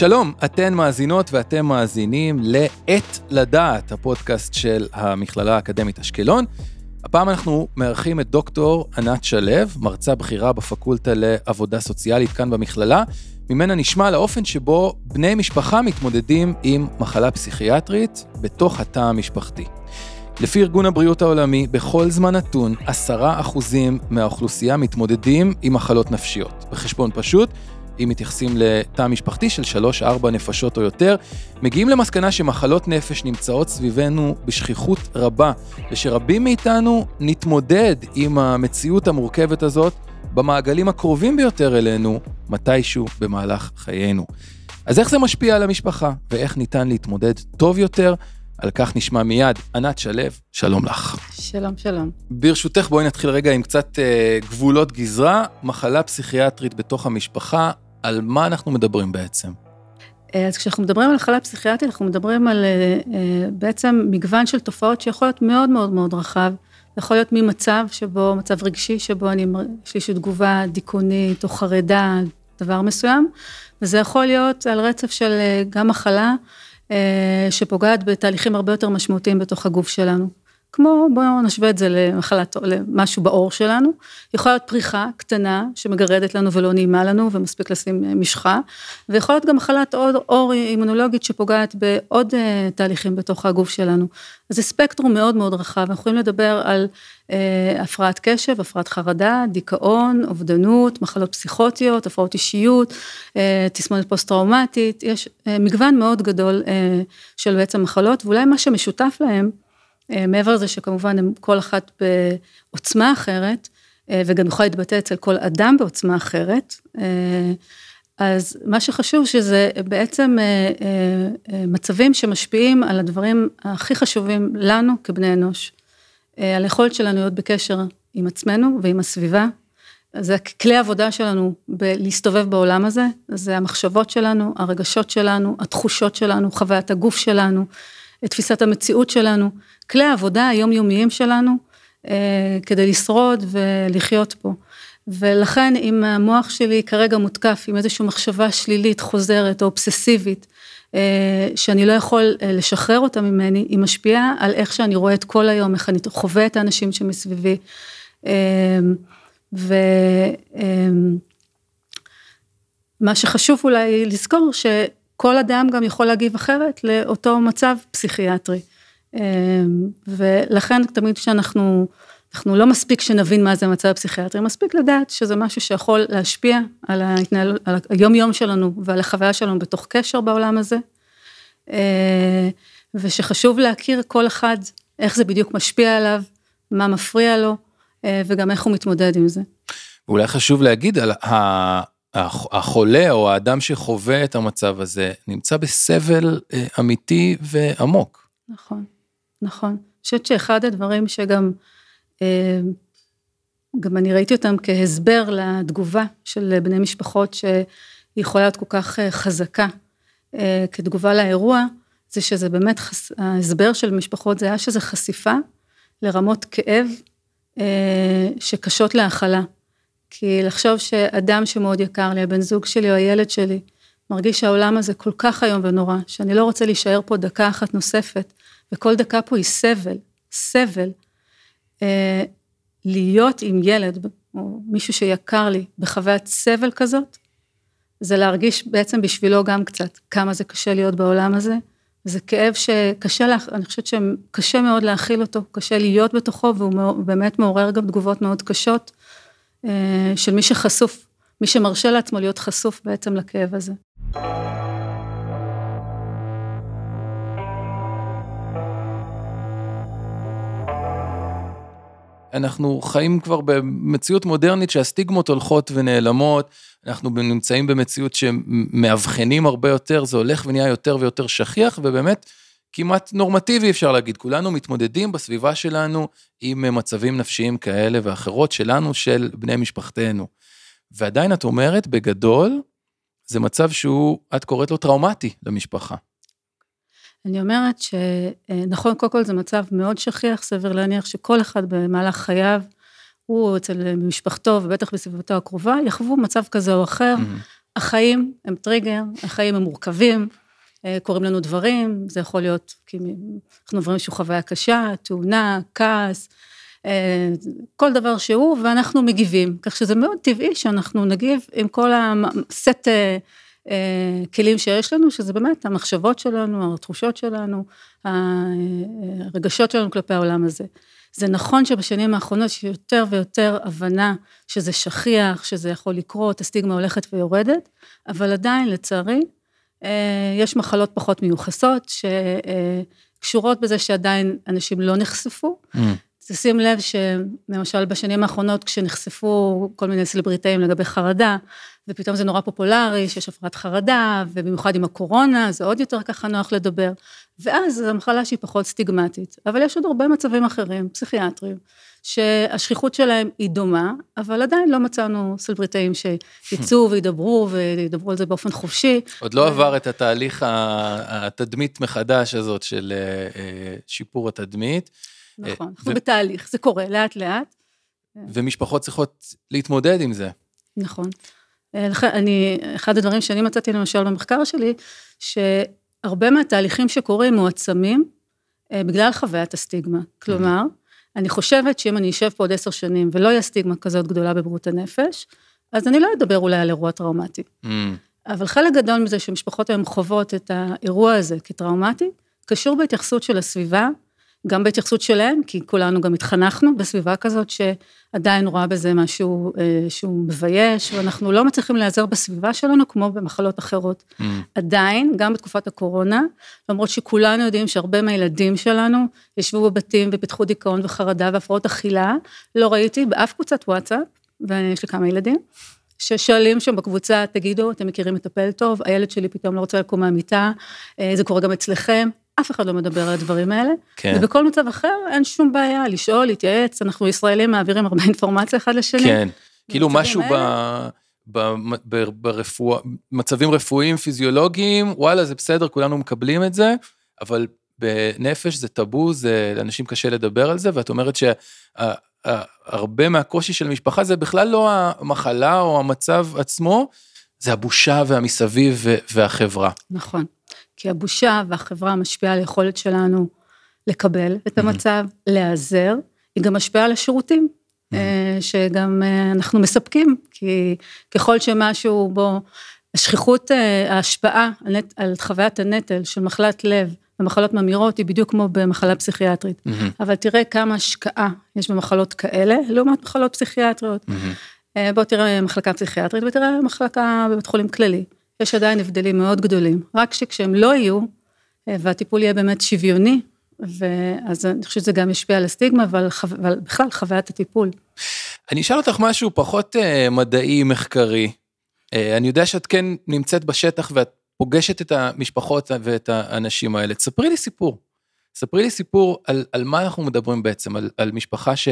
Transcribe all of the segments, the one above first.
שלום, אתן מאזינות ואתם מאזינים ל"עת לדעת", הפודקאסט של המכללה האקדמית אשקלון. הפעם אנחנו מארחים את דוקטור ענת שלו, מרצה בכירה בפקולטה לעבודה סוציאלית כאן במכללה, ממנה נשמע על האופן שבו בני משפחה מתמודדים עם מחלה פסיכיאטרית בתוך התא המשפחתי. לפי ארגון הבריאות העולמי, בכל זמן נתון, עשרה אחוזים מהאוכלוסייה מתמודדים עם מחלות נפשיות. בחשבון פשוט, אם מתייחסים לתא משפחתי של 3-4 נפשות או יותר, מגיעים למסקנה שמחלות נפש נמצאות סביבנו בשכיחות רבה, ושרבים מאיתנו נתמודד עם המציאות המורכבת הזאת במעגלים הקרובים ביותר אלינו, מתישהו במהלך חיינו. אז איך זה משפיע על המשפחה, ואיך ניתן להתמודד טוב יותר? על כך נשמע מיד. ענת שלו, שלום לך. שלום, שלום. ברשותך, בואי נתחיל רגע עם קצת אה, גבולות גזרה. מחלה פסיכיאטרית בתוך המשפחה, על מה אנחנו מדברים בעצם? אה, אז כשאנחנו מדברים על מחלה פסיכיאטרית, אנחנו מדברים על אה, אה, בעצם מגוון של תופעות שיכול להיות מאוד מאוד מאוד רחב. יכול להיות ממצב שבו, מצב רגשי, שבו אני, יש לי איזושהי תגובה דיכאונית או חרדה, דבר מסוים, וזה יכול להיות על רצף של גם מחלה, שפוגעת בתהליכים הרבה יותר משמעותיים בתוך הגוף שלנו. כמו, בואו נשווה את זה למחלת, למשהו בעור שלנו, יכולה להיות פריחה קטנה שמגרדת לנו ולא נעימה לנו ומספיק לשים משחה, ויכול להיות גם מחלת עור אימונולוגית שפוגעת בעוד אה, תהליכים בתוך הגוף שלנו. אז זה ספקטרום מאוד מאוד רחב, אנחנו יכולים לדבר על אה, הפרעת קשב, הפרעת חרדה, דיכאון, אובדנות, מחלות פסיכוטיות, הפרעות אישיות, אה, תסמונת פוסט-טראומטית, יש אה, מגוון מאוד גדול אה, של בעצם מחלות, ואולי מה שמשותף להם, אה, מעבר לזה שכמובן הם כל אחת בעוצמה אחרת, אה, וגם יכולה להתבטא אצל כל אדם בעוצמה אחרת, אה, אז מה שחשוב שזה בעצם מצבים שמשפיעים על הדברים הכי חשובים לנו כבני אנוש, על היכולת שלנו להיות בקשר עם עצמנו ועם הסביבה. זה כלי העבודה שלנו בלהסתובב בעולם הזה, זה המחשבות שלנו, הרגשות שלנו, התחושות שלנו, חוויית הגוף שלנו, תפיסת המציאות שלנו, כלי העבודה היומיומיים שלנו, אה, כדי לשרוד ולחיות פה. ולכן אם המוח שלי כרגע מותקף עם איזושהי מחשבה שלילית, חוזרת או אובססיבית, אה, שאני לא יכול אה, לשחרר אותה ממני, היא משפיעה על איך שאני רואה את כל היום, איך אני חווה את האנשים שמסביבי. ומה שחשוב אולי לזכור, כל אדם גם יכול להגיב אחרת לאותו מצב פסיכיאטרי. אמ, ולכן תמיד כשאנחנו, אנחנו לא מספיק שנבין מה זה מצב פסיכיאטרי, מספיק לדעת שזה משהו שיכול להשפיע על, ההתנהל, על היום יום שלנו ועל החוויה שלנו בתוך קשר בעולם הזה. אה, ושחשוב להכיר כל אחד, איך זה בדיוק משפיע עליו, מה מפריע לו, אה, וגם איך הוא מתמודד עם זה. אולי חשוב להגיד על החולה או האדם שחווה את המצב הזה נמצא בסבל אה, אמיתי ועמוק. נכון, נכון. אני חושבת שאחד הדברים שגם, אה, גם אני ראיתי אותם כהסבר לתגובה של בני משפחות שהיא יכולה להיות כל כך אה, חזקה כתגובה לאירוע, זה שזה באמת, ההסבר של משפחות זה היה שזה חשיפה לרמות כאב שקשות להכלה. כי לחשוב שאדם שמאוד יקר לי, הבן זוג שלי או הילד שלי, מרגיש שהעולם הזה כל כך איום ונורא, שאני לא רוצה להישאר פה דקה אחת נוספת, וכל דקה פה היא סבל, סבל. אה, להיות עם ילד, או מישהו שיקר לי, בחוויית סבל כזאת, זה להרגיש בעצם בשבילו גם קצת, כמה זה קשה להיות בעולם הזה. זה כאב שקשה, לה, אני חושבת שקשה מאוד להכיל אותו, קשה להיות בתוכו, והוא באמת מעורר גם תגובות מאוד קשות. אה, של מי שחשוף, מי שמרשה לעצמו להיות חשוף בעצם לכאב הזה. אנחנו חיים כבר במציאות מודרנית שהסטיגמות הולכות ונעלמות, אנחנו נמצאים במציאות שמאבחנים הרבה יותר, זה הולך ונהיה יותר ויותר שכיח, ובאמת כמעט נורמטיבי אפשר להגיד, כולנו מתמודדים בסביבה שלנו עם מצבים נפשיים כאלה ואחרות שלנו, של בני משפחתנו. ועדיין את אומרת, בגדול, זה מצב שהוא, את קוראת לו טראומטי למשפחה. אני אומרת שנכון, קודם כל זה מצב מאוד שכיח, סביר להניח שכל אחד במהלך חייו, הוא אצל משפחתו ובטח בסביבתו הקרובה, יחוו מצב כזה או אחר. Mm-hmm. החיים הם טריגר, החיים הם מורכבים, אה, קורים לנו דברים, זה יכול להיות, כי אנחנו עוברים איזושהי חוויה קשה, תאונה, כעס, אה, כל דבר שהוא, ואנחנו מגיבים. כך שזה מאוד טבעי שאנחנו נגיב עם כל הסט אה, כלים שיש לנו, שזה באמת המחשבות שלנו, התחושות שלנו, הרגשות שלנו כלפי העולם הזה. זה נכון שבשנים האחרונות יש יותר ויותר הבנה שזה שכיח, שזה יכול לקרות, הסטיגמה הולכת ויורדת, אבל עדיין, לצערי, אה, יש מחלות פחות מיוחסות, שקשורות בזה שעדיין אנשים לא נחשפו. Mm. תשים לב שלמשל בשנים האחרונות כשנחשפו כל מיני סלבריטאים לגבי חרדה, ופתאום זה נורא פופולרי, שיש הפרעת חרדה, ובמיוחד עם הקורונה, זה עוד יותר ככה נוח לדבר, ואז זו מחלה שהיא פחות סטיגמטית. אבל יש עוד הרבה מצבים אחרים, פסיכיאטריים, שהשכיחות שלהם היא דומה, אבל עדיין לא מצאנו סלבריטאים שיצאו וידברו, וידברו על זה באופן חופשי. עוד לא עבר את התהליך התדמית מחדש הזאת של אה, אה, שיפור התדמית. נכון, אה, אנחנו בתהליך, זה קורה לאט לאט. ומשפחות צריכות להתמודד עם זה. נכון. אה, אני, אחד הדברים שאני מצאתי למשל במחקר שלי, שהרבה מהתהליכים שקורים מועצמים אה, בגלל חוויית הסטיגמה. כלומר, אני חושבת שאם אני אשב פה עוד עשר שנים ולא יהיה סטיגמה כזאת גדולה בבריאות הנפש, אז אני לא אדבר אולי על אירוע טראומטי. Mm. אבל חלק גדול מזה שמשפחות היום חוות את האירוע הזה כטראומטי, קשור בהתייחסות של הסביבה, גם בהתייחסות שלהם, כי כולנו גם התחנכנו בסביבה כזאת שעדיין רואה בזה משהו אה, שהוא מבייש, ואנחנו לא מצליחים להיעזר בסביבה שלנו כמו במחלות אחרות. Mm. עדיין, גם בתקופת הקורונה, למרות שכולנו יודעים שהרבה מהילדים שלנו ישבו בבתים ופיתחו דיכאון וחרדה והפרעות אכילה, לא ראיתי באף קבוצת וואטסאפ, ויש לי כמה ילדים, ששואלים שם בקבוצה, תגידו, אתם מכירים מטפל טוב? הילד שלי פתאום לא רוצה לקום מהמיטה, אה, זה קורה גם אצלכם. אף אחד לא מדבר על הדברים האלה. כן. ובכל מצב אחר אין שום בעיה לשאול, להתייעץ, אנחנו ישראלים מעבירים הרבה אינפורמציה אחד לשני. כן, כאילו משהו ב... ברפואה, מצבים רפואיים, פיזיולוגיים, וואלה, זה בסדר, כולנו מקבלים את זה, אבל בנפש זה טאבו, זה, לאנשים קשה לדבר על זה, ואת אומרת שהרבה מהקושי של המשפחה זה בכלל לא המחלה או המצב עצמו, זה הבושה והמסביב והחברה. נכון. כי הבושה והחברה משפיעה על היכולת שלנו לקבל את. המצב, להיעזר, היא גם משפיעה על השירותים, mm-hmm. שגם אה, אנחנו מספקים, כי ככל שמשהו בו, השכיחות, אה, ההשפעה על חוויית הנטל של מחלת לב ומחלות ממאירות היא בדיוק כמו במחלה פסיכיאטרית. Mm-hmm. אבל תראה כמה השקעה יש במחלות כאלה, לעומת מחלות פסיכיאטריות. Mm-hmm. בוא תראה מחלקה פסיכיאטרית ותראה מחלקה בבית חולים כללי. יש עדיין הבדלים מאוד גדולים. רק שכשהם לא יהיו, אה, והטיפול יהיה באמת שוויוני, ואז אני חושבת שזה גם ישפיע על הסטיגמה, אבל, אבל בכלל חוויית הטיפול. אני אשאל אותך משהו פחות uh, מדעי, מחקרי. Uh, אני יודע שאת כן נמצאת בשטח ואת פוגשת את המשפחות ואת האנשים האלה. תספרי לי סיפור. ספרי לי סיפור על, על מה אנחנו מדברים בעצם, על, על משפחה ש,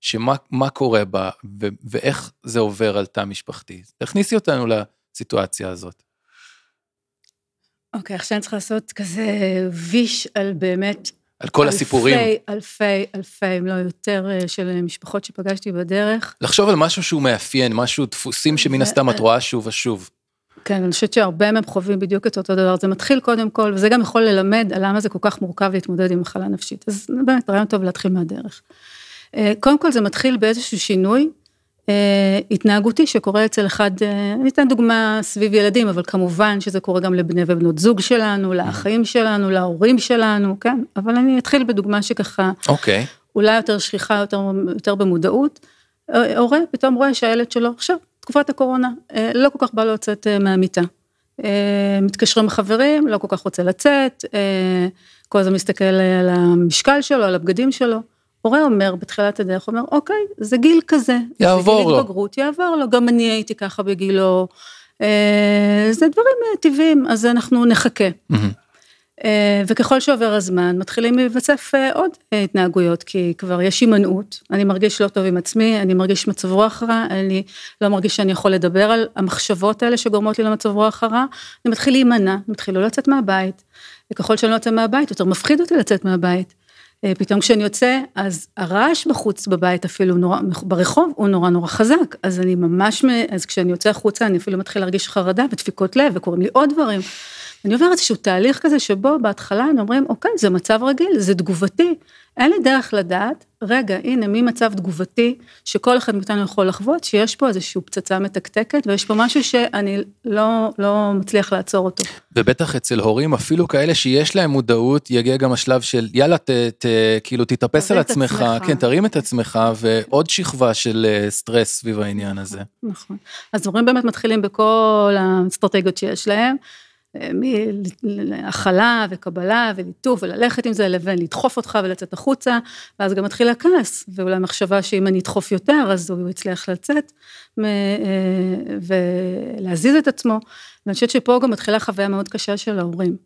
שמה קורה בה ו, ואיך זה עובר על תא משפחתי. תכניסי אותנו הסיטואציה הזאת. אוקיי, עכשיו אני צריכה לעשות כזה ויש על באמת... על כל אלפי, הסיפורים. אלפי, אלפי, אלפי, אם לא יותר, אה, של משפחות שפגשתי בדרך. לחשוב על משהו שהוא מאפיין, משהו, דפוסים שמן הסתם את רואה שוב ושוב. כן, אני חושבת שהרבה מהם חווים בדיוק את אותו דבר. זה מתחיל קודם כל, וזה גם יכול ללמד על למה זה כל כך מורכב להתמודד עם מחלה נפשית. אז באמת, רעיון טוב להתחיל מהדרך. אה, קודם כל, זה מתחיל באיזשהו שינוי אה, התנהגותי שקורה אצל אחד, אה, אני אתן דוגמה סביב ילדים, אבל כמובן שזה קורה גם לבני ובנות זוג שלנו, לאחים שלנו, להורים שלנו, כן, אבל אני אתחיל בדוגמה שככה, אוקיי. Okay. אולי יותר שכיחה, יותר, יותר במודעות. אה, הורה פתאום רואה שהילד שלו עכשיו, תקופת הקורונה, לא כל כך בא לו לצאת מהמיטה. מתקשרים לחברים, לא כל כך רוצה לצאת, כל הזמן מסתכל על המשקל שלו, על הבגדים שלו. הורה אומר בתחילת הדרך, אומר, אוקיי, זה גיל כזה. יעבור לו. זה גיל התבגרות, יעבור לו, גם אני הייתי ככה בגילו. אה, זה דברים אה, טבעיים, אז אנחנו נחכה. אה, וככל שעובר הזמן, מתחילים להיווסף אה, עוד התנהגויות, כי כבר יש הימנעות, אני מרגיש לא טוב עם עצמי, אני מרגיש מצב רוח רע, אני לא מרגיש שאני יכול לדבר על המחשבות האלה שגורמות לי למצב רוח רע, אני מתחיל להימנע, מתחיל לא לצאת מהבית, וככל שאני לא יוצא מהבית, יותר מפחיד אותי לצאת מהבית. אה, פתאום כשאני יוצא, אז הרעש בחוץ בבית אפילו נורא, ברחוב הוא נורא נורא חזק, אז אני ממש, אז כשאני יוצא החוצה אני אפילו מתחיל להרגיש חרדה ודפיקות לב וקורים לי עוד דברים. אני עוברת איזשהו תהליך כזה שבו בהתחלה הם אומרים, אוקיי, זה מצב רגיל, זה תגובתי. אין לי דרך לדעת, רגע, הנה, ממצב תגובתי, שכל אחד מאיתנו יכול לחוות, שיש פה איזושהי פצצה מתקתקת, ויש פה משהו שאני לא, לא מצליח לעצור אותו. ובטח אצל הורים, אפילו כאלה שיש להם מודעות, יגיע גם השלב של, יאללה, ת, ת, כאילו, תתאפס על עצמך, עצמך, כן, תרים את עצמך, ועוד שכבה של אה, סטרס סביב העניין הזה. נכון. אז הורים באמת מתחילים בכל האסטרטגיות שיש להם. מהכלה וקבלה וליטוף וללכת עם זה לבין לדחוף אותך ולצאת החוצה ואז גם מתחיל הכעס ואולי מחשבה שאם אני אדחוף יותר אז הוא יצליח לצאת אה, ולהזיז את עצמו ואני חושבת שפה גם מתחילה חוויה מאוד קשה של ההורים.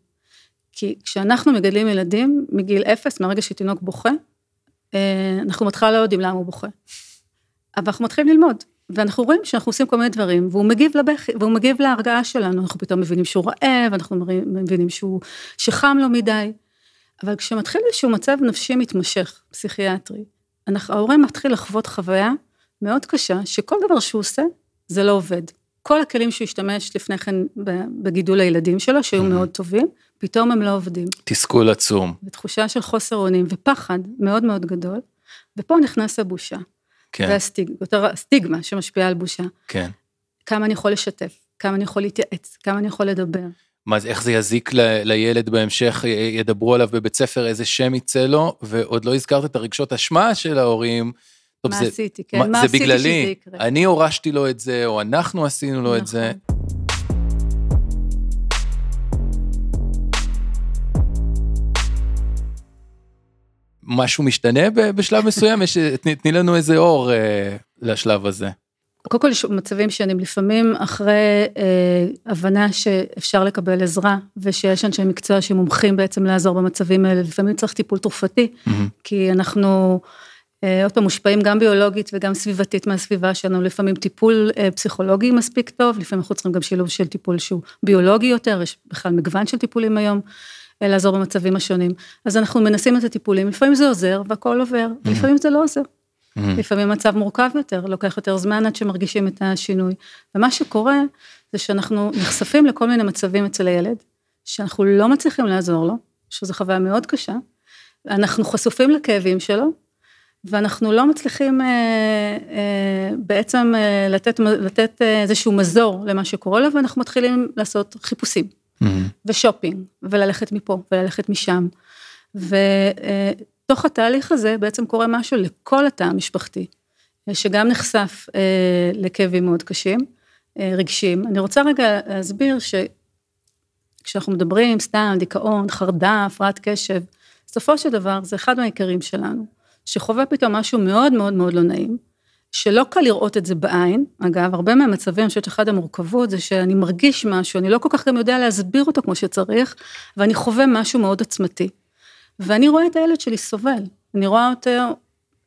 כי כשאנחנו מגדלים ילדים מגיל אפס מהרגע שתינוק בוכה אה, אנחנו מתחילה לא יודעים למה הוא בוכה. אבל אנחנו מתחילים ללמוד ואנחנו רואים שאנחנו עושים כל מיני דברים, והוא מגיב לבכי, והוא מגיב להרגעה שלנו, אנחנו פתאום מבינים שהוא רעב, אנחנו מבינים שהוא, שחם לו מדי. אבל כשמתחיל איזשהו מצב נפשי מתמשך, פסיכיאטרי, ההורה מתחיל לחוות חוויה מאוד קשה, שכל דבר שהוא עושה, זה לא עובד. כל הכלים שהוא השתמש לפני כן בגידול הילדים שלו, שהיו מאוד טובים, פתאום הם לא עובדים. תסכול עצום. ותחושה של חוסר אונים ופחד מאוד מאוד גדול, ופה נכנס הבושה. כן. והסטיגמה שמשפיעה על בושה. כן. כמה אני יכול לשתף, כמה אני יכול להתייעץ, כמה אני יכול לדבר. מה זה, איך זה יזיק ל, לילד בהמשך, ידברו עליו בבית ספר, איזה שם יצא לו, ועוד לא הזכרת את הרגשות אשמה של ההורים. טוב, מה זה, עשיתי, כן, מה, מה עשיתי בגללי, שזה יקרה. אני הורשתי לו את זה, או אנחנו עשינו לו נכון. את זה. משהו משתנה בשלב מסוים? יש, תני לנו איזה אור אה, לשלב הזה. קודם כל יש מצבים שאני לפעמים אחרי אה, הבנה שאפשר לקבל עזרה ושיש אנשי מקצוע שמומחים בעצם לעזור במצבים האלה, לפעמים צריך טיפול תרופתי, mm-hmm. כי אנחנו אה, עוד פעם מושפעים גם ביולוגית וגם סביבתית מהסביבה שלנו, לפעמים טיפול אה, פסיכולוגי מספיק טוב, לפעמים אנחנו צריכים גם שילוב של טיפול שהוא ביולוגי יותר, יש בכלל מגוון של טיפולים היום. לעזור במצבים השונים. אז אנחנו מנסים את הטיפולים, לפעמים זה עוזר והכל עובר, mm-hmm. לפעמים זה לא עוזר. Mm-hmm. לפעמים מצב מורכב יותר, לוקח יותר זמן עד שמרגישים את השינוי. ומה שקורה זה שאנחנו נחשפים לכל מיני מצבים אצל הילד, שאנחנו לא מצליחים לעזור לו, שזו חוויה מאוד קשה, אנחנו חשופים לכאבים שלו, ואנחנו לא מצליחים אה, אה, בעצם אה, לתת, לתת אה, איזשהו מזור למה שקורה לו, ואנחנו מתחילים לעשות חיפושים. Mm-hmm. ושופינג, וללכת מפה, וללכת משם. ותוך התהליך הזה בעצם קורה משהו לכל התא המשפחתי, שגם נחשף אה, לכאבים מאוד קשים, אה, רגשיים. אני רוצה רגע להסביר שכשאנחנו מדברים סתם דיכאון, חרדה, הפרעת קשב, בסופו של דבר זה אחד מהעיקרים שלנו, שחווה פתאום משהו מאוד מאוד מאוד לא נעים, שלא קל לראות את זה בעין, אגב, הרבה מהמצבים, אני חושבת שאחד המורכבות זה שאני מרגיש משהו, אני לא כל כך גם יודע להסביר אותו כמו שצריך, ואני חווה משהו מאוד עוצמתי. ואני רואה את הילד שלי סובל, אני רואה אותו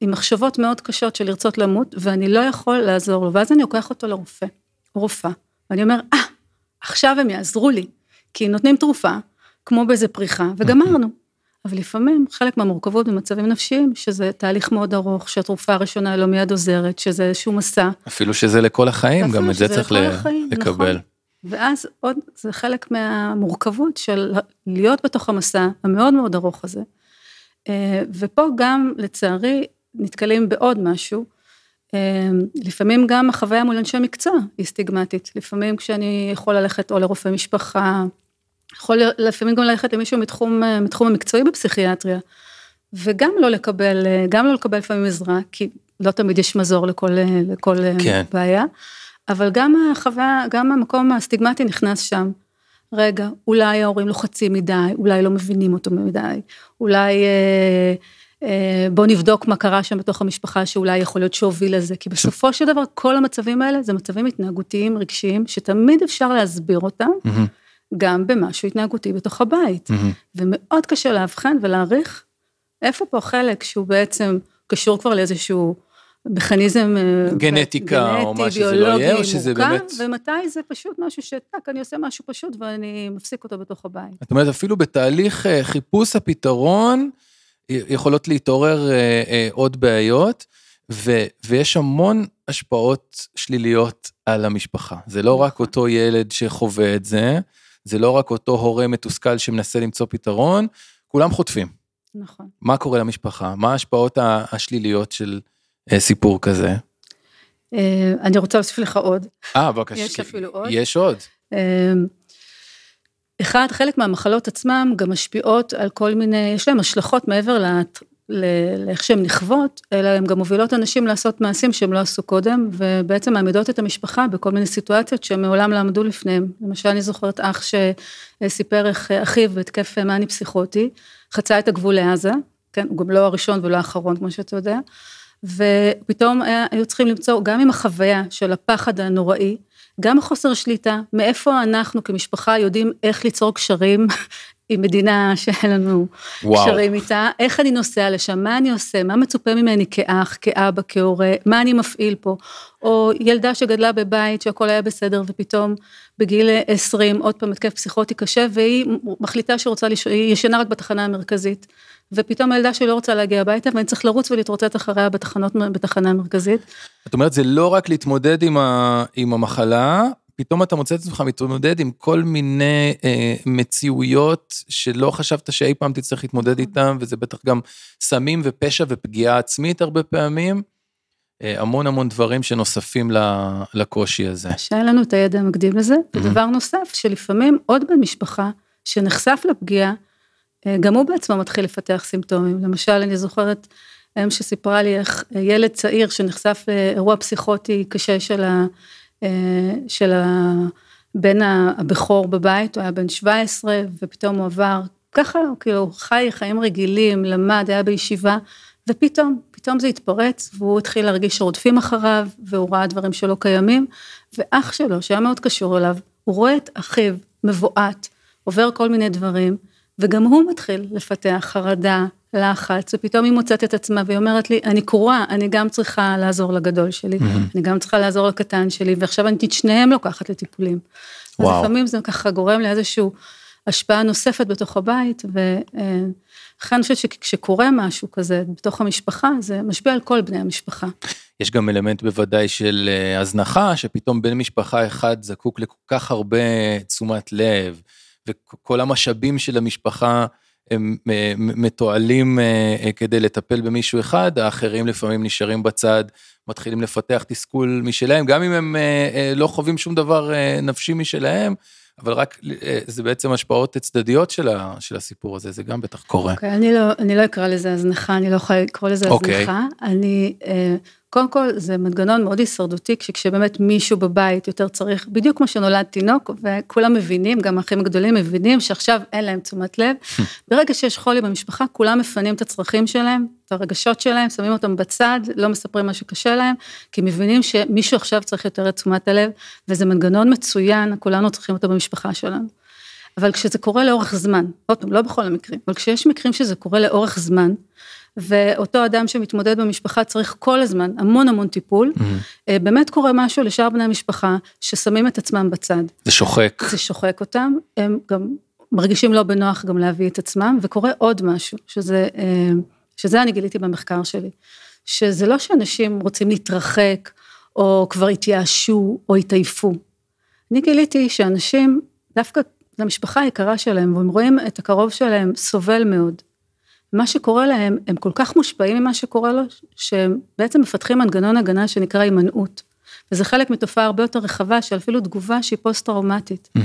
עם מחשבות מאוד קשות של לרצות למות, ואני לא יכול לעזור לו, ואז אני לוקח אותו לרופא, רופאה, ואני אומר, אה, ah, עכשיו הם יעזרו לי, כי נותנים תרופה, כמו באיזה פריחה, וגמרנו. אבל לפעמים חלק מהמורכבות במצבים נפשיים, שזה תהליך מאוד ארוך, שהתרופה הראשונה לא מיד עוזרת, שזה איזשהו מסע. אפילו שזה לכל החיים, גם את זה צריך החיים, לקבל. נכון. ואז עוד, זה חלק מהמורכבות של להיות בתוך המסע המאוד מאוד ארוך הזה. אה, ופה גם, לצערי, נתקלים בעוד משהו. אה, לפעמים גם החוויה מול אנשי מקצוע היא סטיגמטית. לפעמים כשאני יכול ללכת או לרופא משפחה, יכול לפעמים גם ללכת למישהו מתחום, מתחום המקצועי בפסיכיאטריה, וגם לא לקבל, גם לא לקבל לפעמים עזרה, כי לא תמיד יש מזור לכל, לכל כן. בעיה, אבל גם החוויה, גם המקום הסטיגמטי נכנס שם. רגע, אולי ההורים לוחצים מדי, אולי לא מבינים אותו מדי, אולי אה, אה, בוא נבדוק מה קרה שם בתוך המשפחה שאולי יכול להיות שהוביל לזה, כי בסופו של דבר כל המצבים האלה זה מצבים התנהגותיים רגשיים שתמיד אפשר להסביר אותם. Mm-hmm. גם במשהו התנהגותי בתוך הבית. Mm-hmm. ומאוד קשה לאבחן ולהעריך איפה פה חלק שהוא בעצם קשור כבר לאיזשהו מכניזם אה, גנטיקה גנטי, או מה שזה לא יהיה, או שזה מורכב, באמת... ומתי זה פשוט משהו שטק, אני עושה משהו פשוט ואני מפסיק אותו בתוך הבית. זאת אומרת, אפילו בתהליך אה, חיפוש הפתרון, יכולות להתעורר אה, עוד בעיות, ו, ויש המון השפעות שליליות על המשפחה. זה לא רק נכון. אותו ילד שחווה את זה, זה לא רק אותו הורה מתוסכל שמנסה למצוא פתרון, כולם חוטפים. נכון. מה קורה למשפחה? מה ההשפעות השליליות של אה, סיפור כזה? אה, אני רוצה להוסיף לך עוד. אה, בבקשה. יש אפילו עוד. יש עוד. אה, אחד, חלק מהמחלות עצמם גם משפיעות על כל מיני, יש להם השלכות מעבר לאיך שהן נכוות, אלא הן גם מובילות אנשים לעשות מעשים שהם לא עשו קודם, ובעצם מעמידות את המשפחה בכל מיני סיטואציות שהם מעולם לא עמדו לפניהם. למשל, אני זוכרת אח שסיפר איך אחיו בהתקף מאני פסיכוטי, חצה את הגבול לעזה, כן, הוא גם לא הראשון ולא האחרון, כמו שאתה יודע, ופתאום היו צריכים למצוא, גם עם החוויה של הפחד הנוראי, גם החוסר שליטה, מאיפה אנחנו כמשפחה יודעים איך ליצור קשרים עם מדינה שאין לנו. קשרים איתה, איך אני נוסע לשם, מה אני עושה, מה מצופה ממני כאח, כאבא, כהורה, מה אני מפעיל פה, או ילדה שגדלה בבית שהכל היה בסדר ופתאום בגיל 20 עוד פעם התקף פסיכוטי קשה והיא מחליטה שרוצה, לש... היא ישנה רק בתחנה המרכזית. ופתאום הילדה שלי לא רוצה להגיע הביתה ואני צריך לרוץ ולהתרוצץ אחריה בתחנות, בתחנה המרכזית. את אומרת, זה לא רק להתמודד עם, ה, עם המחלה, פתאום אתה מוצא את עצמך מתמודד עם כל מיני אה, מציאויות שלא חשבת שאי פעם תצטרך להתמודד איתם, וזה בטח גם סמים ופשע ופגיעה עצמית הרבה פעמים. אה, המון המון דברים שנוספים לקושי הזה. שהיה לנו את הידע המקדים לזה. ודבר נוסף, שלפעמים עוד בן משפחה שנחשף לפגיעה, אה, גם הוא בעצמו מתחיל לפתח סימפטומים. למשל, אני זוכרת אם שסיפרה לי איך אה, ילד צעיר שנחשף לאירוע פסיכוטי קשה של, ה, אה, של הבן הבכור בבית, הוא היה בן 17, ופתאום הוא עבר, ככה, כאילו, חי חיים רגילים, למד, היה בישיבה, ופתאום, פתאום זה התפרץ, והוא התחיל להרגיש שרודפים אחריו, והוא ראה דברים שלא קיימים, ואח שלו, שהיה מאוד קשור אליו, הוא רואה את אחיו מבועת, עובר כל מיני דברים, וגם הוא מתחיל לפתח חרדה, לחץ, ופתאום היא מוצאת את עצמה והיא אומרת לי, אני קרואה, אני גם צריכה לעזור לגדול שלי, אני גם צריכה לעזור לקטן שלי, ועכשיו אני את שניהם לוקחת לטיפולים. אז וואו. לפעמים זה ככה גורם לאיזושהי השפעה נוספת בתוך הבית, ולכן אני חושבת שכשקורה משהו כזה בתוך המשפחה, זה משפיע על כל בני המשפחה. יש גם אלמנט בוודאי של אה, הזנחה, שפתאום בן משפחה אחד זקוק לכל כך הרבה תשומת לב, וכל המשאבים של המשפחה הם אה, מתועלים אה, אה, כדי לטפל במישהו אחד, האחרים לפעמים נשארים בצד, מתחילים לפתח תסכול משלהם, גם אם הם לא חווים שום דבר נפשי משלהם, אבל רק זה בעצם השפעות צדדיות של, ה, של הסיפור הזה, זה גם בטח קורה. אוקיי, אני לא, אני לא אקרא לזה הזנחה, אני לא יכולה לקרוא לזה אוקיי. הזנחה. אני, קודם כל, זה מנגנון מאוד הישרדותי, כשבאמת מישהו בבית יותר צריך, בדיוק כמו שנולד תינוק, וכולם מבינים, גם האחים הגדולים מבינים שעכשיו אין להם תשומת לב. ברגע שיש חולי במשפחה, כולם מפנים את הצרכים שלהם, את הרגשות שלהם, שמים אותם בצד, לא מספרים מה שקשה להם, כי מבינים שמישהו עכשיו צריך יותר את תשומת הלב, וזה מנגנון מצוין, כולנו צריכים אותו במשפחה שלנו. אבל כשזה קורה לאורך זמן, עוד פעם, לא בכל המקרים, אבל כשיש מקרים שזה קורה לאורך זמן, ואותו אדם שמתמודד במשפחה צריך כל הזמן המון המון טיפול, Mm-hmm. באמת קורה משהו לשאר בני המשפחה ששמים את עצמם בצד. זה שוחק. זה שוחק אותם, הם גם מרגישים לא בנוח גם להביא את עצמם, וקורה עוד משהו, שזה, אה, שזה אני גיליתי במחקר שלי, שזה לא שאנשים רוצים להתרחק, או כבר התייאשו, או התעייפו. אני גיליתי שאנשים, דווקא למשפחה היקרה שלהם, והם רואים את הקרוב שלהם סובל מאוד. מה שקורה להם, הם כל כך מושפעים ממה שקורה לו, שהם בעצם מפתחים מנגנון הגנה שנקרא הימנעות. וזה חלק מתופעה הרבה יותר רחבה של אפילו תגובה שהיא פוסט-טראומטית. Mm-hmm.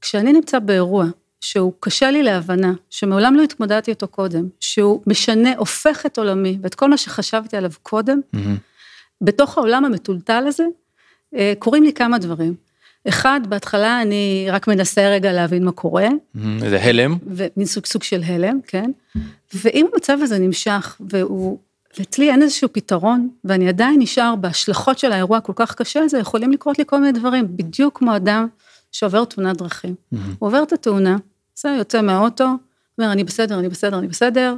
כשאני נמצא באירוע שהוא קשה לי להבנה, שמעולם לא התמודדתי איתו קודם, שהוא משנה, הופך את עולמי ואת כל מה שחשבתי עליו קודם, Mm-hmm. בתוך העולם המטולטל הזה, אה, קורים לי כמה דברים. אחד, בהתחלה אני רק מנסה רגע להבין מה קורה, Mm-hmm. זה הלם. ומין סוג סוג של הלם, כן? ואם המצב הזה נמשך, והוא, ואצלי אין איזשהו פתרון, ואני עדיין נשאר בהשלכות של האירוע הכל כך קשה הזה, יכולים לקרות לי כל מיני דברים, בדיוק כמו אדם שעובר תאונת דרכים. Mm-hmm. הוא עובר את התאונה, בסדר, יוצא מהאוטו, אומר, אני בסדר, אני בסדר, אני בסדר,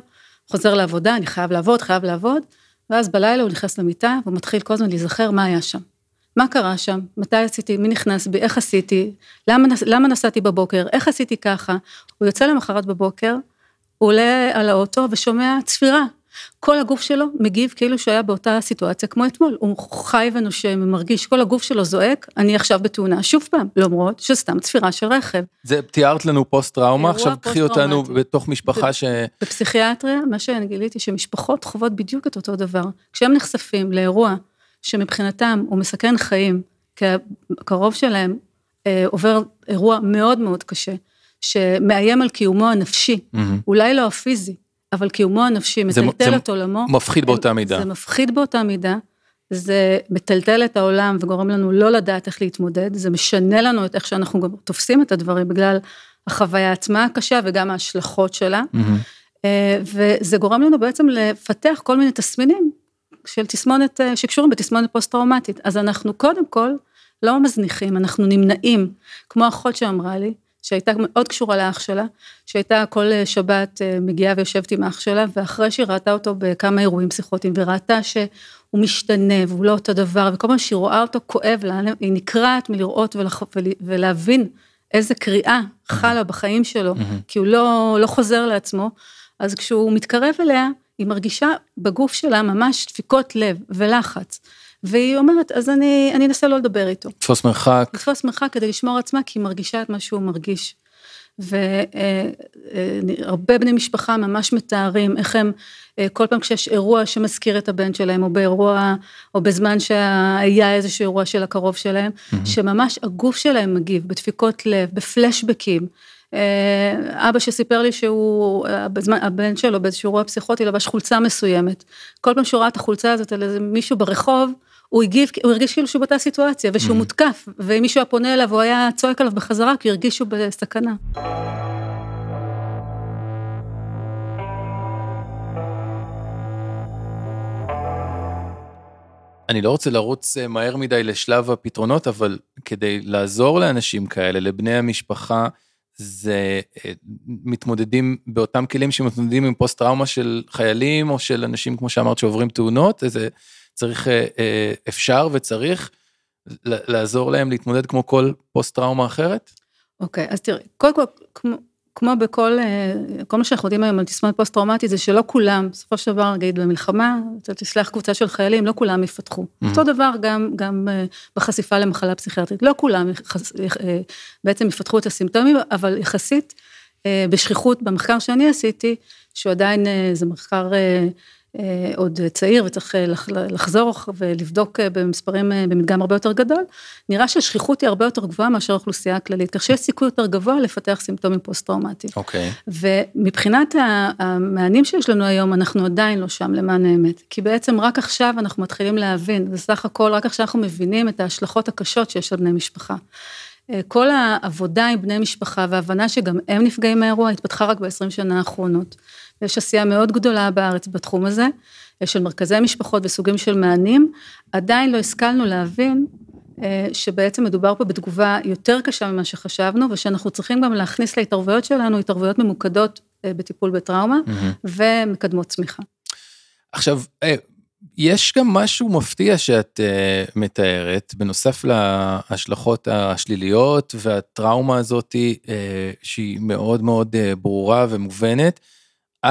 חוזר לעבודה, אני חייב לעבוד, חייב לעבוד, ואז בלילה הוא נכנס למיטה, והוא מתחיל כל הזמן להיזכר מה היה שם. מה קרה שם, מתי עשיתי, מי נכנס בי, איך עשיתי, למה, למה נסעתי בבוקר, איך עשיתי ככה. הוא יוצא למחרת בבוקר, הוא עולה על האוטו ושומע צפירה. כל הגוף שלו מגיב כאילו שהיה באותה סיטואציה כמו אתמול, הוא חי ונושם ומרגיש, כל הגוף שלו זועק, אני עכשיו בתאונה. שוב פעם, למרות שסתם צפירה של רכב. זה תיארת לנו פוסט טראומה, עכשיו קחי אותנו בתוך משפחה ש... בפסיכיאטריה, מה שאני גיליתי, שמשפחות חוות בדיוק את אותו דבר. כשהם נחשפים לאירוע שמבחינתם הוא מסכן חיים, כי הקרוב שלהם אה, עובר אירוע מאוד מאוד קשה, שמאיים על קיומו הנפשי, mm-hmm. אולי לא הפיזי, אבל קיומו הנפשי מטלטל את עולמו. זה מפחיד באותה מידה. זה מפחיד באותה מידה, זה מטלטל את העולם וגורם לנו לא לדעת איך להתמודד, זה משנה לנו את איך שאנחנו גם תופסים את הדברים בגלל החוויה עצמה הקשה וגם ההשלכות שלה. Mm-hmm. וזה גורם לנו בעצם לפתח כל מיני תסמינים של תסמונת, אה, שקשורים בתסמונת פוסט-טראומטית. אז אנחנו קודם כל לא מזניחים, אנחנו נמנעים, כמו אחות שאמרה לי, שהייתה מאוד קשורה לאח שלה, שהייתה כל אה, שבת אה, מגיעה ויושבת עם אח שלה, ואחרי שהיא ראתה אותו בכמה אירועים פסיכוטיים, וראתה שהוא משתנה והוא לא אותו דבר, וכל פעם שהיא רואה אותו כואב לה, היא נקרעת מלראות ולח... ולהבין איזה קריאה חלה בחיים שלו, כי הוא לא, לא חוזר לעצמו, אז כשהוא מתקרב אליה, היא מרגישה בגוף שלה ממש דפיקות לב ולחץ. והיא אומרת, אז אני, אני אנסה לא לדבר איתו. לתפוס מרחק. לתפוס מרחק כדי לשמור עצמה, כי היא מרגישה את מה שהוא מרגיש. והרבה אה, אה, בני משפחה ממש מתארים איך הם, אה, כל פעם כשיש אירוע שמזכיר את הבן שלהם, או באירוע, או בזמן שהיה איזשהו אירוע של הקרוב שלהם, mm-hmm. שממש הגוף שלהם מגיב בדפיקות לב, בפלשבקים. אבא שסיפר לי שהוא, בזמן, הבן שלו באיזשהו אירוע פסיכוטי לבש חולצה מסוימת. כל פעם שהוא ראה את החולצה הזאת על איזה מישהו ברחוב, הוא הגיב, הוא הרגיש כאילו שהוא באותה סיטואציה ושהוא mm. מותקף, ואם מישהו היה פונה אליו הוא היה צועק עליו בחזרה כי הרגיש שהוא בסכנה. אני לא רוצה לרוץ אה, מהר מדי לשלב הפתרונות, אבל כדי לעזור לאנשים כאלה, לבני המשפחה, זה אה, מתמודדים באותם כלים שמתמודדים עם פוסט טראומה של חיילים או של אנשים, כמו שאמרת, שעוברים תאונות, צריך, אה, אה, אפשר וצריך לעזור להם להתמודד כמו כל פוסט טראומה אחרת? אוקיי, okay, אז תראי, קודם כל, כמו, בכל, אה, כל מה שאנחנו יודעים היום על תסמונת פוסט טראומטית, זה שלא כולם, בסופו של דבר, נגיד במלחמה, אתה תשלח קבוצה של חיילים, לא כולם יפתחו. Mm-hmm. אותו דבר גם, גם בחשיפה למחלה פסיכיאטרית, לא כולם יחס, בעצם יפתחו את הסימפטומים, אבל יחסית, בשכיחות, במחקר שאני עשיתי, שהוא עדיין, זה מחקר אה, עוד צעיר וצריך אה, לחזור ולבדוק אה, במספרים, במדגם הרבה יותר גדול, נראה שהשכיחות היא הרבה יותר גבוהה מאשר האוכלוסייה הכללית, כך שיש סיכוי יותר גבוה לפתח סימפטומים פוסט-טראומטיים. אוקיי. Okay. ומבחינת המענים שיש לנו היום, אנחנו עדיין לא שם למען האמת, כי בעצם רק עכשיו אנחנו מתחילים להבין, וסך הכל רק עכשיו אנחנו מבינים את ההשלכות הקשות שיש על בני משפחה. כל העבודה עם בני משפחה וההבנה שגם הם נפגעים מהאירוע התפתחה רק ב-20 שנה האחרונות. יש עשייה מאוד גדולה בארץ בתחום הזה, של מרכזי משפחות וסוגים של מענים, עדיין לא השכלנו להבין אה, שבעצם מדובר פה בתגובה יותר קשה ממה שחשבנו, ושאנחנו צריכים גם להכניס להתערבויות שלנו, התערבויות ממוקדות אה, בטיפול בטראומה, mm-hmm. ומקדמות צמיחה. עכשיו, אה, יש גם משהו מפתיע שאת uh, מתארת, בנוסף להשלכות השליליות והטראומה הזאתי, uh, שהיא מאוד מאוד uh, ברורה ומובנת,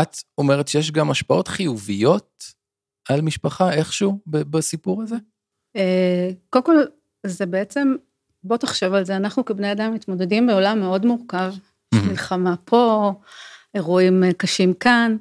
את אומרת שיש גם השפעות חיוביות על משפחה איכשהו בסיפור הזה? קודם כל, זה בעצם, בוא תחשב על זה, אנחנו כבני אדם מתמודדים בעולם מאוד מורכב, מלחמה פה, אירועים קשים כאן,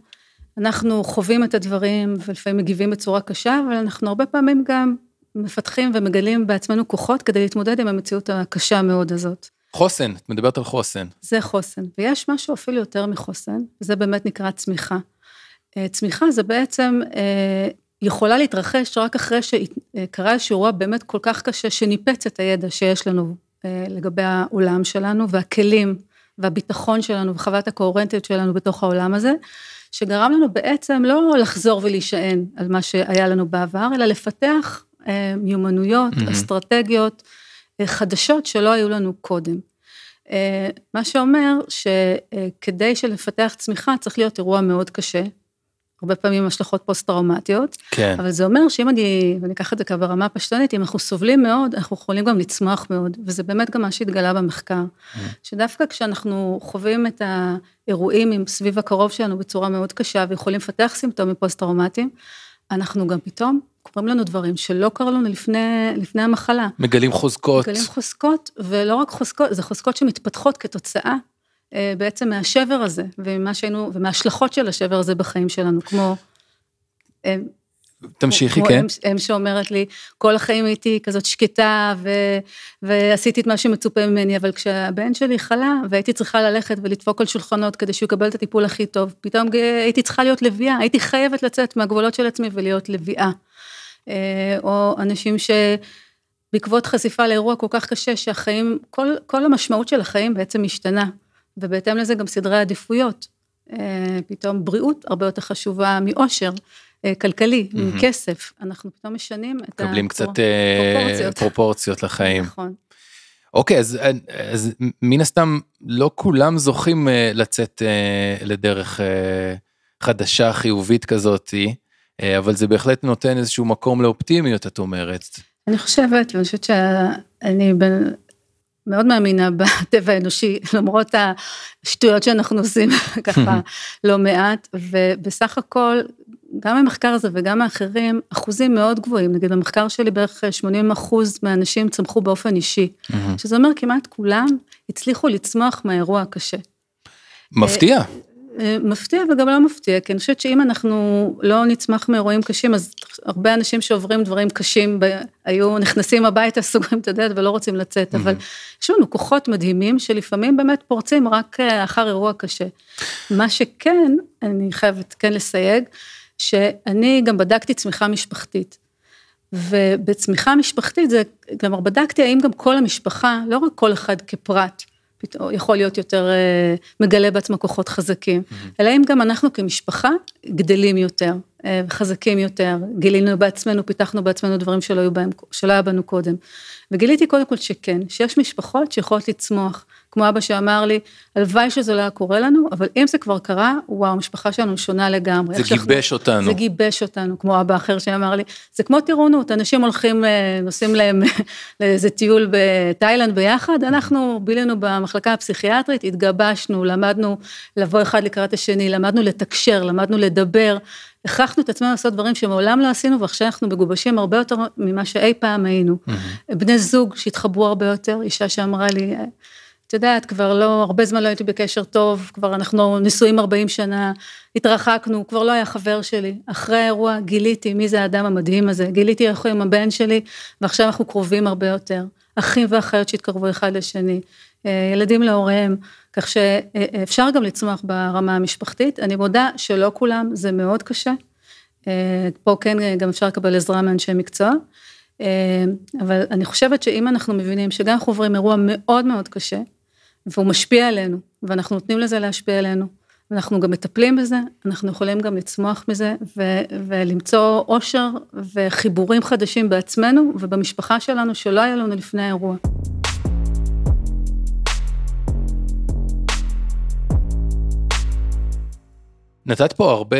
אנחנו חווים את הדברים ולפעמים מגיבים בצורה קשה, אבל אנחנו הרבה פעמים גם מפתחים ומגלים בעצמנו כוחות כדי להתמודד עם המציאות הקשה מאוד הזאת. חוסן, את מדברת על חוסן. זה חוסן, ויש משהו אפילו יותר מחוסן, זה באמת נקרא צמיחה. אה, צמיחה זה בעצם אה, יכולה להתרחש רק אחרי שקרה איזשהו אירוע באמת כל כך קשה, שניפץ את הידע שיש לנו אה, לגבי העולם שלנו, והכלים, והביטחון שלנו, וחוות הקוהרנטיות שלנו בתוך העולם הזה, שגרם לנו בעצם לא לחזור ולהישען על מה שהיה לנו בעבר, אלא לפתח מיומנויות, mm-hmm. אסטרטגיות, חדשות שלא היו לנו קודם. אה, מה שאומר שכדי שלפתח צמיחה צריך להיות אירוע מאוד קשה, הרבה פעמים השלכות פוסט-טראומטיות. כן. אבל זה אומר שאם אני, ואני אקח את זה ברמה הפשטנית, אם אנחנו סובלים מאוד, אנחנו יכולים גם לצמוח מאוד, וזה באמת גם מה שהתגלה במחקר. Mm. שדווקא כשאנחנו חווים את האירועים סביב הקרוב שלנו בצורה מאוד קשה, ויכולים לפתח סימפטומים פוסט-טראומטיים, אנחנו גם פתאום קורים לנו דברים שלא קרו לנו לפני, לפני המחלה. מגלים חוזקות. מגלים חוזקות, ולא רק חוזקות, זה חוזקות שמתפתחות כתוצאה אה, בעצם מהשבר הזה, ומה שהיינו, ומההשלכות של השבר הזה בחיים שלנו, כמו... אה, תמשיכי, כן. אם שאומרת לי, כל החיים הייתי כזאת שקטה, ו, ועשיתי את מה שמצופה ממני, אבל כשהבן שלי חלה, והייתי צריכה ללכת ולדפוק על שולחנות כדי שהוא יקבל את הטיפול הכי טוב, פתאום הייתי צריכה להיות לביאה, הייתי חייבת לצאת מהגבולות של עצמי ולהיות לביאה. אה, או אנשים שבעקבות חשיפה לאירוע כל כך קשה, שהחיים, כל, כל המשמעות של החיים בעצם משתנה. ובהתאם לזה גם סדרי עדיפויות. אה, פתאום בריאות הרבה יותר חשובה מאושר. אה, כלכלי, mm-hmm. מכסף, אנחנו פתאום משנים את מקבלים קצת אה, פרופורציות. פרופורציות לחיים. נכון. אוקיי, אז, אז מן הסתם לא כולם זוכים לצאת לדרך חדשה, חיובית כזאתי, אבל זה בהחלט נותן איזשהו מקום לאופטימיות, את אומרת. אני חושבת, ואני חושבת שאני מאוד מאמינה בטבע האנושי, למרות השטויות שאנחנו עושים ככה לא מעט, ובסך הכל, גם המחקר הזה וגם האחרים, אחוזים מאוד גבוהים, נגיד במחקר שלי בערך 80 אחוז מהאנשים צמחו באופן אישי, שזה אומר כמעט כולם הצליחו לצמוח מהאירוע הקשה. מפתיע. אה, מפתיע וגם לא מפתיע, כי אני חושבת שאם אנחנו לא נצמח מאירועים קשים, אז הרבה אנשים שעוברים דברים קשים, היו נכנסים הביתה, סוגרים את הדלת ולא רוצים לצאת, אבל יש לנו כוחות מדהימים שלפעמים באמת פורצים רק אה, אחר אירוע קשה. מה שכן, אני חייבת כן לסייג, שאני גם בדקתי צמיחה משפחתית. ובצמיחה משפחתית זה, כלומר בדקתי האם גם כל המשפחה, לא רק כל אחד כפרט, פתאום יכול להיות יותר אה, מגלה בעצמו כוחות חזקים. אלא אם גם אנחנו כמשפחה גדלים יותר, אה, חזקים יותר, גילינו בעצמנו, פיתחנו בעצמנו דברים שלא היו בהם, שלא היה בנו קודם. וגיליתי קודם כל שכן, שיש משפחות שיכולות לצמוח, כמו אבא שאמר לי, הלוואי שזה לא היה קורה לנו, אבל אם זה כבר קרה, וואו, המשפחה שלנו שונה לגמרי. זה גיבש שאנחנו, אותנו. זה גיבש אותנו, כמו אבא אחר שאמר לי, זה כמו טירונות, אנשים הולכים, אה, נוסעים להם לאיזה טיול בתאילנד ביחד, אנחנו בילינו במחלקה הפסיכיאטרית, התגבשנו, למדנו לבוא אחד לקראת השני, למדנו לתקשר, למדנו לדבר, הכרחנו את עצמנו לעשות דברים שמעולם לא עשינו, ועכשיו אנחנו מגובשים הרבה יותר ממה שאי פעם היינו. Mm-hmm. בני זוג שהתחברו הרבה יותר, אישה שאמרה לי, את יודעת, כבר לא, הרבה זמן לא הייתי בקשר טוב, כבר אנחנו נשואים 40 שנה, התרחקנו, כבר לא היה חבר שלי. אחרי האירוע גיליתי מי זה האדם המדהים הזה, גיליתי איך הוא עם הבן שלי, ועכשיו אנחנו קרובים הרבה יותר. אחים ואחיות שהתקרבו אחד לשני, אה, ילדים להוריהם, כך שאפשר גם לצמוח ברמה המשפחתית. אני מודה שלא כולם, זה מאוד קשה. אה, פה כן גם אפשר לקבל עזרה מאנשי מקצוע. אה, אבל אני חושבת שאם אנחנו מבינים שגם אנחנו עוברים אירוע מאוד מאוד קשה, והוא משפיע עלינו, ואנחנו נותנים לזה להשפיע עלינו, ואנחנו גם מטפלים בזה, אנחנו יכולים גם לצמוח מזה, ו- ולמצוא אושר וחיבורים חדשים בעצמנו ובמשפחה שלנו שלא היה לנו לפני האירוע. נתת פה הרבה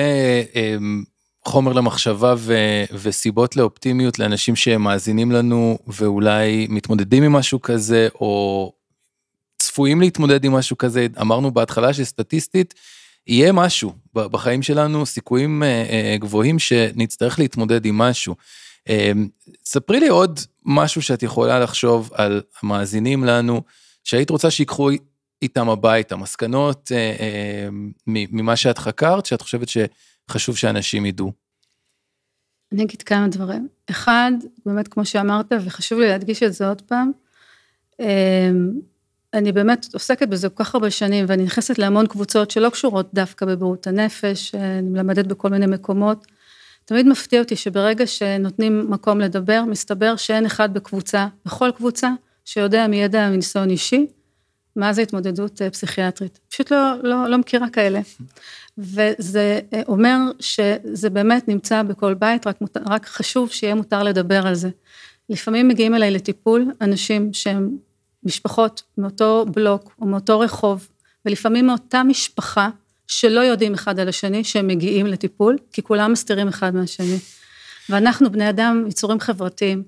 אמ, חומר למחשבה ו- וסיבות לאופטימיות לאנשים שמאזינים לנו ואולי מתמודדים עם משהו כזה או צפויים להתמודד עם משהו כזה, אמרנו בהתחלה שסטטיסטית יהיה משהו בחיים שלנו, סיכויים אה, אה, גבוהים שנצטרך להתמודד עם משהו. אה, ספרי לי עוד משהו שאת יכולה לחשוב על המאזינים לנו, שהיית רוצה שיקחו איתם הביתה, מסקנות ממה שאת חקרת, שאת חושבת שחשוב שאנשים ידעו. אני אגיד כמה דברים. אחד, באמת כמו שאמרת, וחשוב לי להדגיש את זה עוד פעם, אני באמת עוסקת בזה כל כך הרבה שנים, ואני נכנסת להמון קבוצות שלא קשורות דווקא בבריאות הנפש, אני מלמדת בכל מיני מקומות. תמיד מפתיע אותי שברגע שנותנים מקום לדבר, מסתבר שאין אחד בקבוצה, בכל קבוצה, שיודע מידע מניסיון אישי, מה זה התמודדות אה, פסיכיאטרית. פשוט לא, לא, לא מכירה כאלה. וזה אה, אומר שזה באמת נמצא בכל בית, רק, רק חשוב שיהיה מותר לדבר על זה. לפעמים מגיעים אליי לטיפול אנשים שהם משפחות מאותו בלוק או מאותו רחוב, ולפעמים מאותה משפחה שלא יודעים אחד על השני שהם מגיעים לטיפול, כי כולם מסתירים אחד מהשני. ואנחנו בני אדם יצורים חברתיים.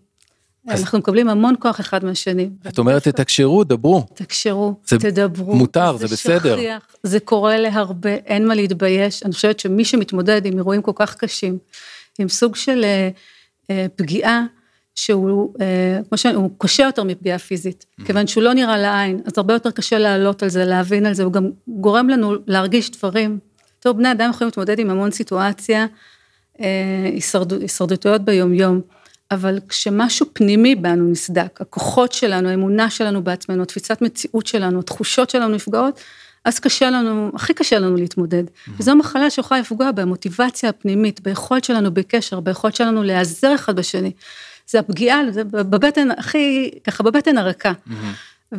אז... אנחנו מקבלים המון כוח אחד מהשני. את אומרת, תתקשרו, דברו. תקשרו, זה תדברו. מותר, זה, זה בסדר. שכיח, זה קורה להרבה, אין מה להתבייש. אני חושבת שמי שמתמודד עם אירועים כל כך קשים, עם סוג של אה, אה, פגיעה, שהוא, אה, כמו שאני, הוא קשה יותר מפגיעה פיזית, mm-hmm. כיוון שהוא לא נראה לעין, אז הרבה יותר קשה לעלות על זה, להבין על זה, הוא גם גורם לנו להרגיש דברים. טוב, בני אדם יכולים להתמודד עם המון סיטואציה, אה, הישרדותויות ביומיום, אבל כשמשהו פנימי בנו נסדק, הכוחות שלנו, האמונה שלנו בעצמנו, התפיסת מציאות שלנו, התחושות שלנו נפגעות, אז קשה לנו, הכי קשה לנו להתמודד. Mm-hmm. וזו מחלה שיכולה לפגוע במוטיבציה הפנימית, ביכולת שלנו בקשר, ביכולת שלנו להיעזר אחד בשני. זה הפגיעה, זה בבטן הכי, ככה בבטן הרכה. Mm-hmm.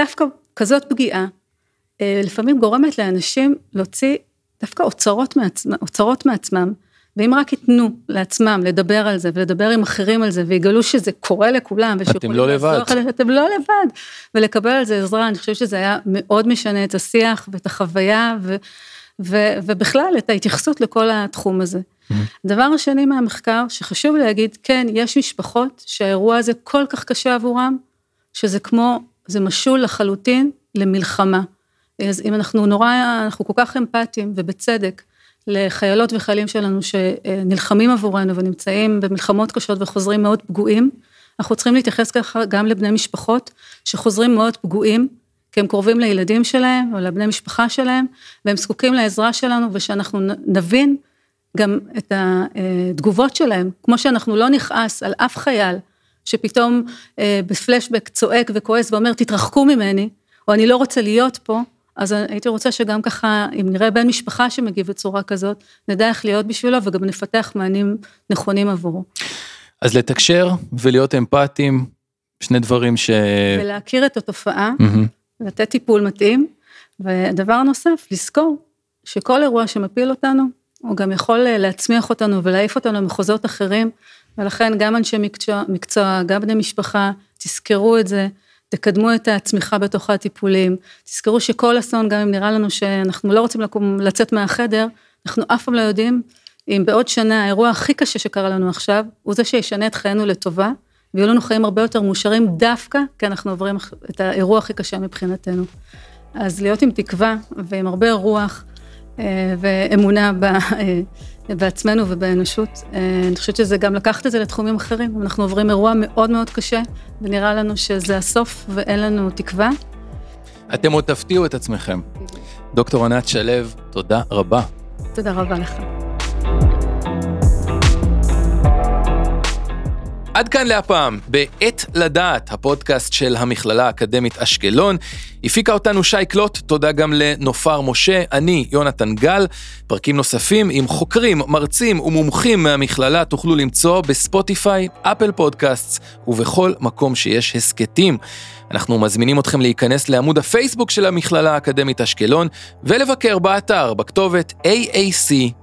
ודווקא כזאת פגיעה, אה, לפעמים גורמת לאנשים להוציא דווקא אוצרות, מעצמם, אוצרות מעצמם, ואם רק ייתנו לעצמם לדבר על זה ולדבר עם אחרים על זה ויגלו שזה קורה לכולם אתם לא לבד. אתם לא לבד. ולקבל על זה עזרה, אני חושבת שזה היה מאוד משנה את השיח ואת החוויה ו, ו, ובכלל את ההתייחסות לכל התחום הזה. Mm-hmm. הדבר השני מהמחקר שחשוב להגיד, כן, יש משפחות שהאירוע הזה כל כך קשה עבורם, שזה כמו, זה משול לחלוטין למלחמה. אז אם אנחנו נורא, אנחנו כל כך אמפתיים, ובצדק, לחיילות וחיילים שלנו שנלחמים עבורנו ונמצאים במלחמות קשות וחוזרים מאוד פגועים, אנחנו צריכים להתייחס ככה גם לבני משפחות שחוזרים מאוד פגועים, כי הם קרובים לילדים שלהם או לבני משפחה שלהם, והם זקוקים לעזרה שלנו ושאנחנו נבין גם את התגובות שלהם, כמו שאנחנו לא נכעס על אף חייל שפתאום אה, בפלשבק צועק וכועס ואומר תתרחקו ממני, או אני לא רוצה להיות פה, אז הייתי רוצה שגם ככה, אם נראה בן משפחה שמגיב בצורה כזאת, נדע איך להיות בשבילו וגם נפתח מענים נכונים עבורו. אז לתקשר ולהיות אמפתיים, שני דברים ש... ולהכיר את התופעה, mm-hmm. לתת טיפול מתאים, ודבר נוסף, לזכור שכל אירוע שמפיל אותנו, הוא גם יכול להצמיח אותנו ולהעיף אותנו למחוזות אחרים, ולכן גם אנשי מקצוע, מקצוע, גם בני משפחה, תזכרו את זה. תקדמו את הצמיחה בתוך הטיפולים, תזכרו שכל אסון, גם אם נראה לנו שאנחנו לא רוצים לקום, לצאת מהחדר, אנחנו אף פעם לא יודעים אם בעוד שנה האירוע הכי קשה שקרה לנו עכשיו, הוא זה שישנה את חיינו לטובה, ויהיו לנו חיים הרבה יותר מאושרים דווקא, כי אנחנו עוברים את האירוע הכי קשה מבחינתנו. אז להיות עם תקווה ועם הרבה רוח אה, ואמונה אה, בעצמנו ובאנושות. אה, אני חושבת שזה גם לקחת את זה לתחומים אחרים. אנחנו עוברים אירוע מאוד מאוד קשה, ונראה לנו שזה הסוף ואין לנו תקווה. אתם עוד תפתיעו את עצמכם. דוקטור ענת שלו, תודה רבה. תודה רבה לך. עד כאן להפעם, בעת לדעת, הפודקאסט של המכללה האקדמית אשקלון. הפיקה אותנו שי קלוט, תודה גם לנופר משה, אני יונתן גל. פרקים נוספים עם חוקרים, מרצים ומומחים מהמכללה תוכלו למצוא בספוטיפיי, אפל פודקאסט ובכל מקום שיש הסכתים. אנחנו מזמינים אתכם להיכנס לעמוד הפייסבוק של המכללה האקדמית אשקלון ולבקר באתר בכתובת aac.ac.il.